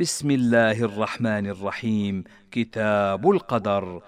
بسم الله الرحمن الرحيم. كتاب القدر.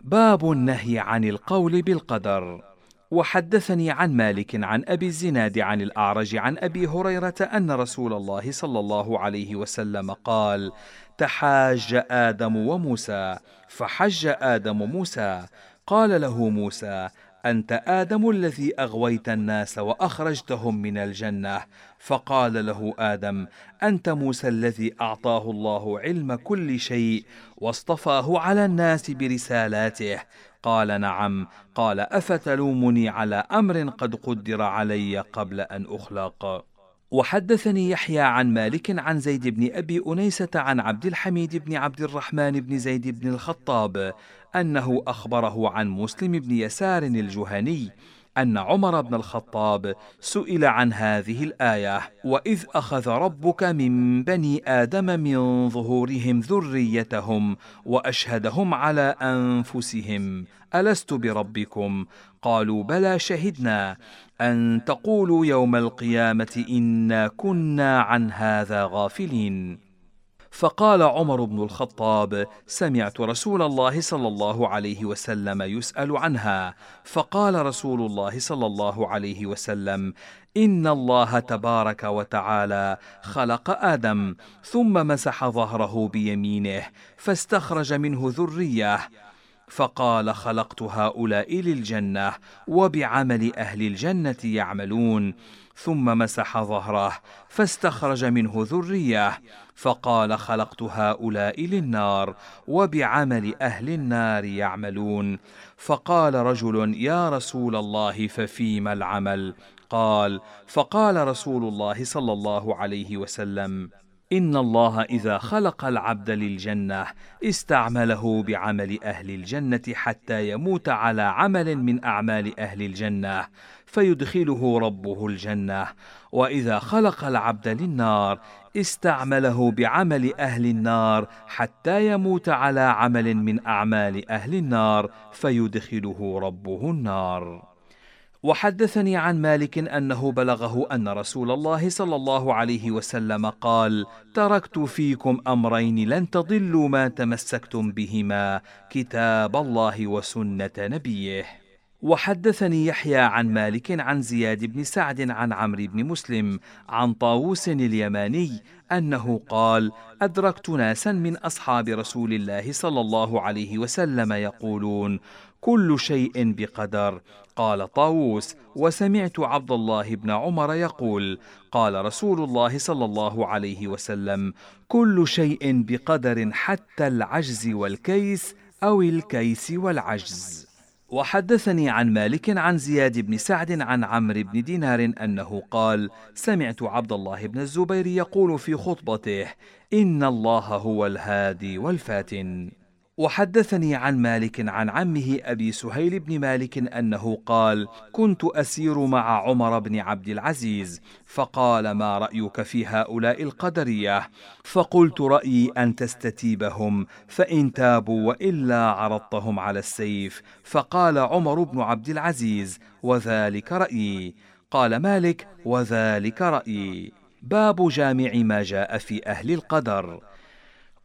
باب النهي عن القول بالقدر. وحدثني عن مالك عن أبي الزناد عن الأعرج عن أبي هريرة أن رسول الله صلى الله عليه وسلم قال تحاج آدم وموسى فحج آدم موسى قال له موسى أنت آدم الذي أغويت الناس وأخرجتهم من الجنة. فقال له آدم أنت موسى الذي أعطاه الله علم كل شيء واصطفاه على الناس برسالاته. قال نعم. قال أفتلومني على أمر قد قدر علي قبل أن أخلق. وحدثني يحيى عن مالك عن زيد بن أبي أنيسة عن عبد الحميد بن عبد الرحمن بن زيد بن الخطاب أنه أخبره عن مسلم بن يسار الجهني أن عمر بن الخطاب سئل عن هذه الآية وإذ أخذ ربك من بني آدم من ظهورهم ذريتهم وأشهدهم على أنفسهم ألست بربكم؟ قالوا بلى شهدنا. أن تقولوا يوم القيامة إنا كنا عن هذا غافلين. فقال عمر بن الخطاب سمعت رسول الله صلى الله عليه وسلم يسأل عنها. فقال رسول الله صلى الله عليه وسلم إن الله تبارك وتعالى خلق آدم ثم مسح ظهره بيمينه فاستخرج منه ذرية. فقال خلقت هؤلاء للجنة وبعمل أهل الجنة يعملون ثم مسح ظهره فاستخرج منه ذرية فقال خلقت هؤلاء للنار وبعمل أهل النار يعملون. فقال رجل يا رسول الله ففيما العمل؟ قال فقال رسول الله صلى الله عليه وسلم إن الله إذا خلق العبد للجنة استعمله بعمل أهل الجنة حتى يموت على عمل من أعمال أهل الجنة فيدخله ربه الجنة. وإذا خلق العبد للنار استعمله بعمل أهل النار حتى يموت على عمل من أعمال أهل النار فيدخله ربه النار. وحدثني عن مالك أنه بلغه أن رسول الله صلى الله عليه وسلم قال تركت فيكم أمرين لن تضلوا ما تمسكتم بهما كتاب الله وسنة نبيه. وحدثني يحيى عن مالك عن زياد بن سعد عن عمرو بن مسلم عن طاووس اليماني أنه قال أدركت ناسا من أصحاب رسول الله صلى الله عليه وسلم يقولون كل شيء بقدر. قال طاووس وسمعت عبد الله بن عمر يقول قال رسول الله صلى الله عليه وسلم كل شيء بقدر حتى العجز والكيس أو الكيس والعجز. وحدثني عن مالك عن زياد بن سعد عن عمرو بن دينار أنه قال سمعت عبد الله بن الزبير يقول في خطبته إن الله هو الهادي والفاتن. وحدثني عن مالك عن عمه أبي سهيل بن مالك أنه قال كنت أسير مع عمر بن عبد العزيز فقال ما رأيك في هؤلاء القدرية؟ فقلت رأيي أن تستتيبهم فإن تابوا وإلا عرضتهم على السيف. فقال عمر بن عبد العزيز وذلك رأيي. قال مالك وذلك رأيي. باب جامع ما جاء في أهل القدر.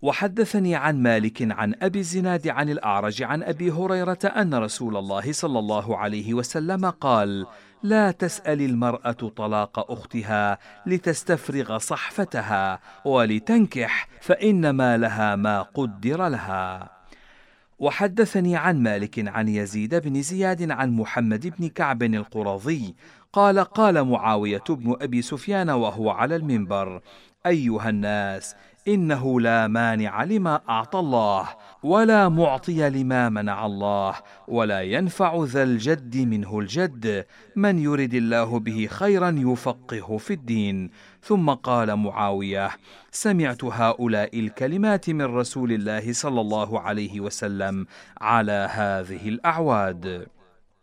وحدثني عن مالك عن أبي الزناد عن الأعرج عن أبي هريرة أن رسول الله صلى الله عليه وسلم قال لا تسأل المرأة طلاق أختها لتستفرغ صحفتها ولتنكح فانما لها ما قدر لها. وحدثني عن مالك عن يزيد بن زياد عن محمد بن كعب القرظي قال قال معاوية بن أبي سفيان وهو على المنبر أيها الناس إنه لا مانع لما أعطى الله ولا معطي لما منع الله ولا ينفع ذا الجد منه الجد. من يرد الله به خيرا يفقهه في الدين. ثم قال معاوية سمعت هؤلاء الكلمات من رسول الله صلى الله عليه وسلم على هذه الأعواد.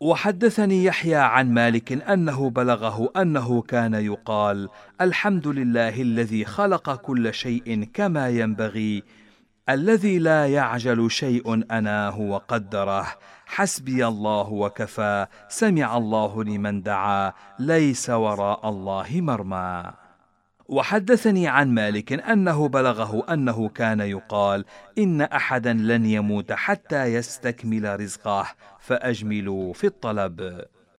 وحدثني يحيى عن مالك أنه بلغه أنه كان يقال الحمد لله الذي خلق كل شيء كما ينبغي الذي لا يعجل شيء أناه وقدره حسبي الله وكفى سمع الله لمن دعا ليس وراء الله مرمى. وحدثني عن مالك أنه بلغه أنه كان يقال إن أحدا لن يموت حتى يستكمل رزقه فأجملوا في الطلب.